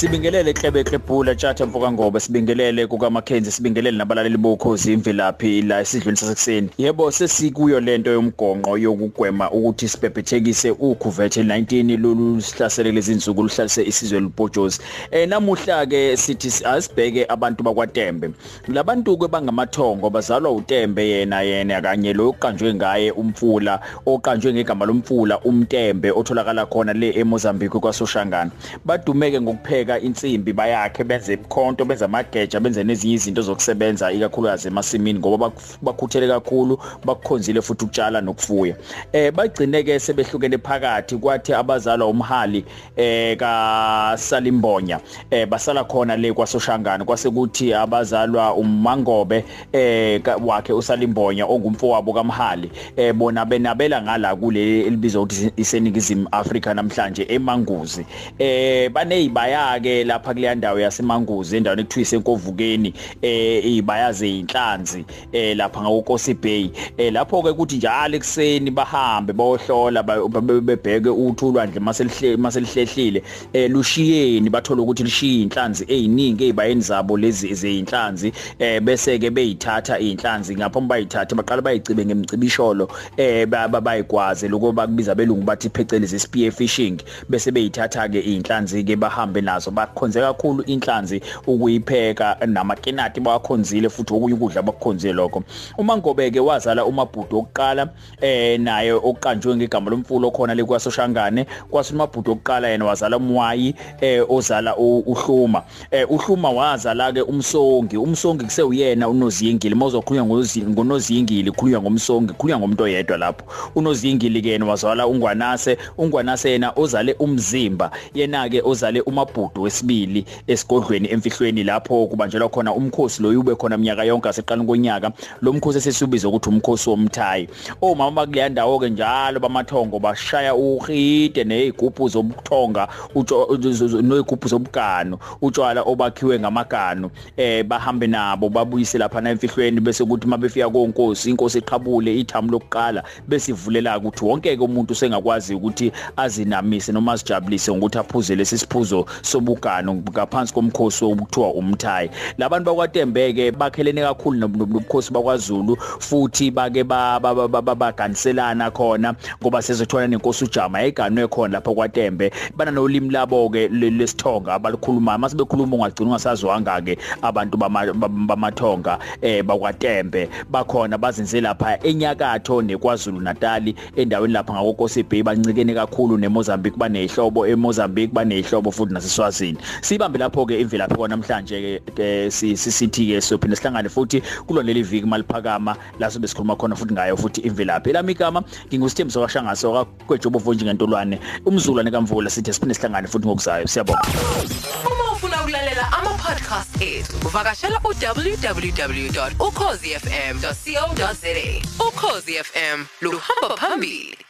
Sibingelele Klebe Klepula Tjatha Mfoka Ngobe sibingelele kuka Mackenzie sibingelele nabalaleli bokhozi imvelaphi la esidlweni sasekuseni. Yebo sesikuyo lento yomgonqo yokugwema ukuthi sibhebhethekise ukhuvethe 19 lolu sihlasele lezi insuku luhlalise isizwe libhojozi. Eh namuhla ke sithi asibheke abantu bakwaTembe. Labantu ke bangamathongo bazalwa uTembe yena yena kanye lo oqanjwe ngaye umfula oqanjwe ngegama lomfula umTembe otholakala khona le eMozambique kwaSoshangana. Badumeke ngokupheka bapheka insimbi bayakhe benze ikhonto benza amageja benze nezinye izinto zokusebenza ikakhulukazi emasimini ngoba bakhuthele kakhulu bakukhonzile futhi ukutshala nokufuya. Eh bagcine ke sebehlukene phakathi kwathi abazalwa umhali eh ka Salimbonya eh basala khona le kwaSoshangana kwase kuthi abazalwa uMangobe eh wakhe uSalimbonya ongumfowabo kaMhali. Eh bona benabela ngala kule elibizwa ukuthi iseningizimu Afrika namhlanje eManguzi. Eh banezibaya ke lapha kuleya ndawo yasemanguzi endaweni ekuthiwa isenkovukeni eh ibayaze inhlanzi eh lapha ngakokosi Bay. Eh lapho ke kuthi njalo ekseni bahambe bayohlola bebheke uthulwa ndle maselihle maselihlehlile eh lushiyeni bathola ukuthi lishiya inhlanzi eziningi ezibayeni zabo lezi ezinhlanzi eh bese ke beyithatha inhlanzi ngapho bayithatha baqala bayicibe ngemcibisholo eh bayikwaze lokho bakubiza belungu bathi phecelezi spear fishing. Bese beyithatha ke inhlanzi ke bahambe nazo bakhonze kakhulu inhlanzi ukuyipheka namakinati bawakhonzile futhi okunye ukudla bakukhonzile lokho. Uma ngobeke wazala umabhudu okuqala eh naye oqanjwe ngegama lomfulo khona le kwasoshangane. Kwasi umabhudu okuqala yena wazala umwayi eh ozala uhluma. Eh uhluma wazala ke umsongi. Umsongi kuseyuyena unozingili. Mawuzokhulunywa ngonozingili khulunywa ngomsongi khulunywa ngomuntu oyedwa lapho. Unozingili ke yena wazala ungwanase. Ungwanase yena ozale umzimba. Yena ke ozale umabhudu wesibili esigodlweni emfihlweni lapho kubanjelwa khona umkhosi lo ube khona minyaka yonke aseqala konyaka. Lo mkhosi esesibiza ukuthi umkhosi womthayi. Omama bakuleya ndawo ke njalo bamathongo bashaya uhide nezigubhu zobuthonga nezigubhu zobugano utshwala obakhiwe ngamagano eh bahambe nabo babuyise lapha na emfihlweni bese kuthi mabefika konkosi inkosi eqhabule ithamu lokuqala bese ivulela ukuthi wonke ke umuntu sengakwazi ukuthi azinamise noma azijabulise ngokuthi aphuze lesi siphuzo sobugano ngaphansi komkhosi okuthiwa umthayi. Labantu bakwaTembeke bakhelene kakhulu nobukhosi bakwaZulu futhi bake baganiselana khona ngoba sezothola nenkosi uJama. Eganwe khona lapha kwaTembe bana nolimi labo ke lesithonga abalukhulumayo mase bekhuluma ungagcina ungasazwanga ke abantu bamathonga eh bakwaTembe bakhona bazinze lapha enyakatho neKwaZulu Natal endaweni lapha ngakokosi Bay bancikene kakhulu neMozambique. Banehlobo eMozambique banehlobo futhi naseswazini sibambe lapho ke imvelaphi kwa namhlanje ke sisithi ke sophinda sihlangane futhi kulo leli viki maliphakama la sobe sikhuluma khona futhi ngayo futhi imvelaphi. Lami igama ngingusithembiso washangaso kwaJobo Vonji ngentolwane umzulwane kaMvula sithi siphinde sihlangane futhi ngokuzayo. Siyabonga. Uma ufuna ukulalela ama podcast ethu uvakashela uwww.ukhozifm.co.za ukhozi FM luhamba phambili.